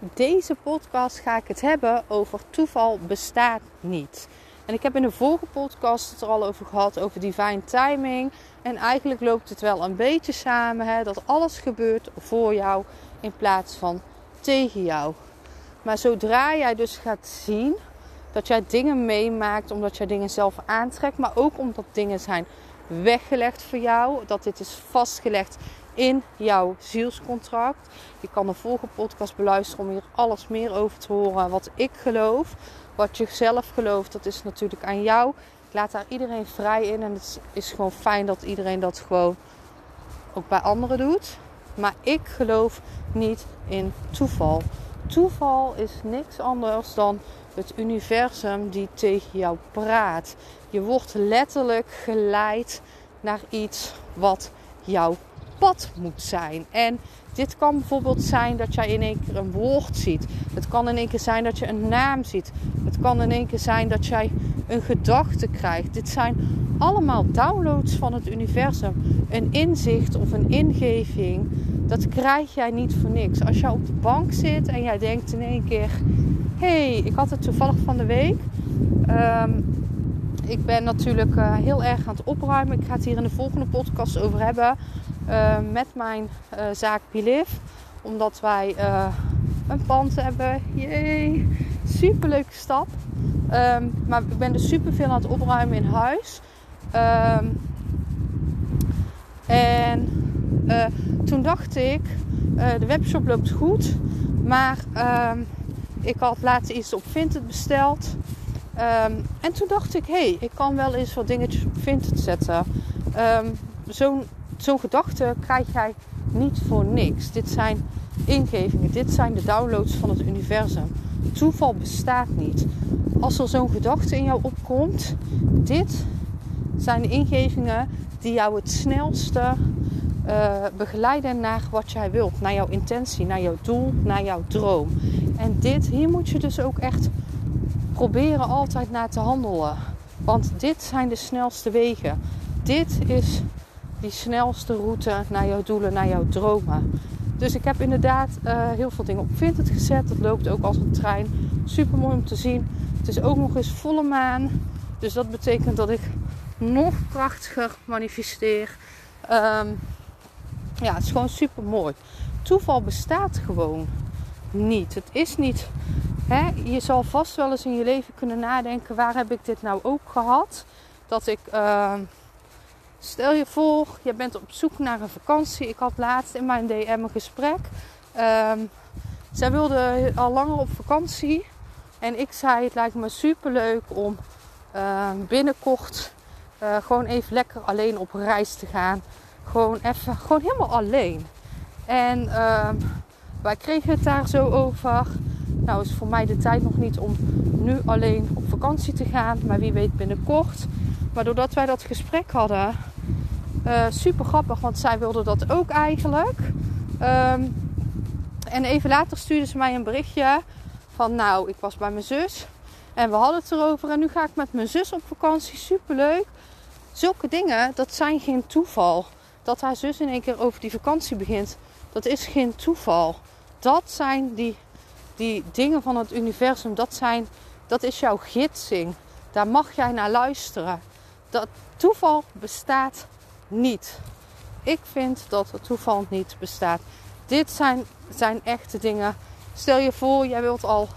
Deze podcast ga ik het hebben over toeval bestaat niet. En ik heb in de vorige podcast het er al over gehad, over divine timing. En eigenlijk loopt het wel een beetje samen, hè, dat alles gebeurt voor jou in plaats van tegen jou. Maar zodra jij dus gaat zien dat jij dingen meemaakt omdat jij dingen zelf aantrekt, maar ook omdat dingen zijn weggelegd voor jou, dat dit is vastgelegd in jouw zielscontract. Je kan de volgende podcast beluisteren om hier alles meer over te horen. Wat ik geloof, wat je zelf gelooft, dat is natuurlijk aan jou. Ik laat daar iedereen vrij in en het is gewoon fijn dat iedereen dat gewoon ook bij anderen doet. Maar ik geloof niet in toeval. Toeval is niks anders dan het universum die tegen jou praat. Je wordt letterlijk geleid naar iets wat jouw pad moet zijn. En dit kan bijvoorbeeld zijn dat jij in één keer een woord ziet. Het kan in één keer zijn dat je een naam ziet. Het kan in één keer zijn dat jij een gedachte krijgt. Dit zijn allemaal downloads van het universum. Een inzicht of een ingeving, dat krijg jij niet voor niks. Als jij op de bank zit en jij denkt in één keer: hey, ik had het toevallig van de week. Ehm, ik ben natuurlijk uh, heel erg aan het opruimen. Ik ga het hier in de volgende podcast over hebben. Uh, met mijn uh, zaak Biliv. Omdat wij een pand hebben. Jee, super leuke stap. Um, maar ik ben dus super veel aan het opruimen in huis. Um, en toen dacht ik, de webshop loopt goed. Maar um, ik had laatst iets op Vinted besteld. En toen dacht ik, hé, hey, ik kan wel eens wat dingetjes op Vinted zetten. Um, Zo'n zo gedachte krijg jij niet voor niks. Dit zijn ingevingen, dit zijn de downloads van het universum. Toeval bestaat niet. Als er zo'n gedachte in jou opkomt, dit zijn de ingevingen die jou het snelste uh, begeleiden naar wat jij wilt, naar jouw intentie, naar jouw doel, naar jouw droom. En dit, hier moet je dus ook echt proberen altijd naar te handelen. Want dit zijn de snelste wegen. Dit is die snelste route naar jouw doelen, naar jouw dromen. Dus ik heb inderdaad uh, heel veel dingen op Vinted gezet. Dat loopt ook als een trein. Super mooi om te zien. Het is ook nog eens volle maan. Dus dat betekent dat ik nog krachtiger manifesteer. Um, ja, het is gewoon super mooi. Toeval bestaat gewoon niet. Het is niet. Hè? Je zal vast wel eens in je leven kunnen nadenken: waar heb ik dit nou ook gehad? Dat ik. Uh, stel je voor, je bent op zoek naar een vakantie. Ik had laatst in mijn DM een gesprek. Um, zij wilde al langer op vakantie. En ik zei: Het lijkt me super leuk om uh, binnenkort uh, gewoon even lekker alleen op reis te gaan. Gewoon even, gewoon helemaal alleen. En uh, wij kregen het daar zo over. Nou is voor mij de tijd nog niet om nu alleen op vakantie te gaan. Maar wie weet binnenkort. Maar doordat wij dat gesprek hadden. Uh, super grappig, want zij wilde dat ook eigenlijk. Um, en even later stuurde ze mij een berichtje. Van nou, ik was bij mijn zus. En we hadden het erover. En nu ga ik met mijn zus op vakantie. Super leuk. Zulke dingen, dat zijn geen toeval dat haar zus in één keer over die vakantie begint, dat is geen toeval. Dat zijn die, die dingen van het universum. Dat, zijn, dat is jouw gidsing. Daar mag jij naar luisteren. Dat toeval bestaat niet. Ik vind dat het toeval niet bestaat. Dit zijn, zijn echte dingen. Stel je voor, jij wilt al.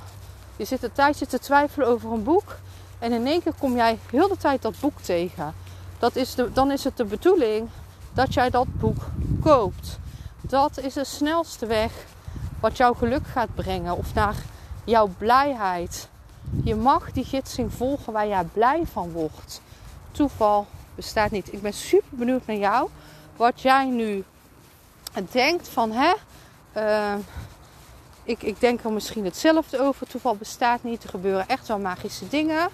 Je zit een tijdje te twijfelen over een boek. En in één keer kom jij heel de tijd dat boek tegen. Dat is de, dan is het de bedoeling dat jij dat boek koopt. Dat is de snelste weg wat jouw geluk gaat brengen of naar jouw blijheid. Je mag die gidsing volgen waar jij blij van wordt. Toeval bestaat niet. Ik ben super benieuwd naar jou. Wat jij nu denkt van hè, uh, ik, ik denk er misschien hetzelfde over. Toeval bestaat niet. Er gebeuren echt wel magische dingen.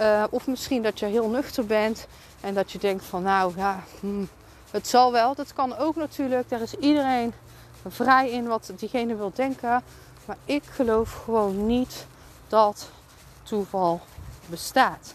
Uh, of misschien dat je heel nuchter bent en dat je denkt van nou ja, hmm, het zal wel. Dat kan ook natuurlijk. Daar is iedereen vrij in wat diegene wil denken. Maar ik geloof gewoon niet dat toeval bestaat.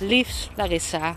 Liefs Larissa.